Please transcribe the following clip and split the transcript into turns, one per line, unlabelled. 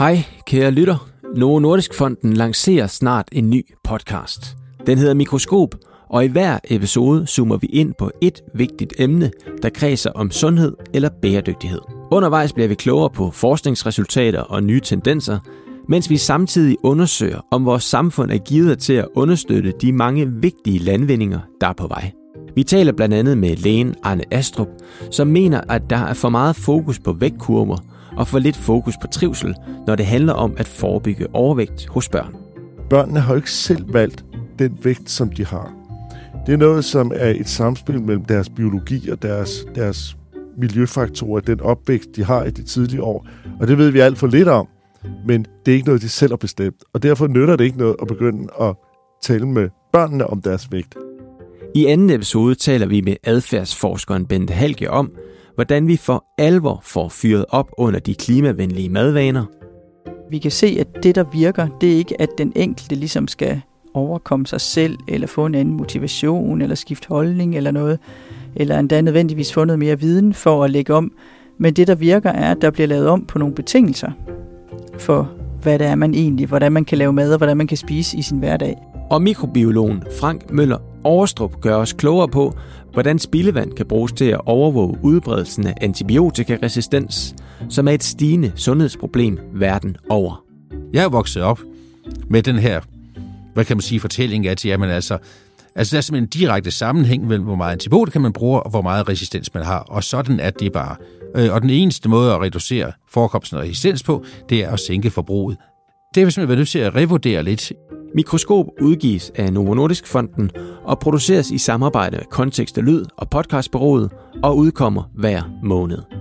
Hej, kære lytter. Novo Nordisk Fonden lancerer snart en ny podcast. Den hedder Mikroskop, og i hver episode zoomer vi ind på et vigtigt emne, der kredser om sundhed eller bæredygtighed. Undervejs bliver vi klogere på forskningsresultater og nye tendenser, mens vi samtidig undersøger, om vores samfund er givet til at understøtte de mange vigtige landvindinger, der er på vej. Vi taler blandt andet med lægen Arne Astrup, som mener, at der er for meget fokus på vægtkurver og for lidt fokus på trivsel, når det handler om at forebygge overvægt hos børn.
Børnene har jo ikke selv valgt den vægt, som de har. Det er noget, som er et samspil mellem deres biologi og deres, deres miljøfaktorer, den opvækst, de har i de tidlige år. Og det ved vi alt for lidt om, men det er ikke noget, de selv har bestemt. Og derfor nytter det ikke noget at begynde at tale med børnene om deres vægt.
I anden episode taler vi med adfærdsforskeren Bente Halke om, hvordan vi for alvor får fyret op under de klimavenlige madvaner.
Vi kan se, at det, der virker, det er ikke, at den enkelte ligesom skal overkomme sig selv, eller få en anden motivation, eller skifte holdning, eller noget, eller endda nødvendigvis få noget mere viden for at lægge om. Men det, der virker, er, at der bliver lavet om på nogle betingelser for, hvad det er, man egentlig, hvordan man kan lave mad, og hvordan man kan spise i sin hverdag.
Og mikrobiologen Frank Møller Overstrup gør os klogere på, hvordan spildevand kan bruges til at overvåge udbredelsen af antibiotikaresistens, som er et stigende sundhedsproblem verden over.
Jeg er vokset op med den her, hvad kan man sige, fortælling, at jamen altså, altså der er simpelthen en direkte sammenhæng mellem, hvor meget antibiotika man bruger, og hvor meget resistens man har, og sådan er det bare. Øh, og den eneste måde at reducere forekomsten af resistens på, det er at sænke forbruget. Det er vi simpelthen været nødt til at revurdere lidt
Mikroskop udgives af Novo Nordisk Fonden og produceres i samarbejde med Kontekst og Lyd og Podcastbureauet og udkommer hver måned.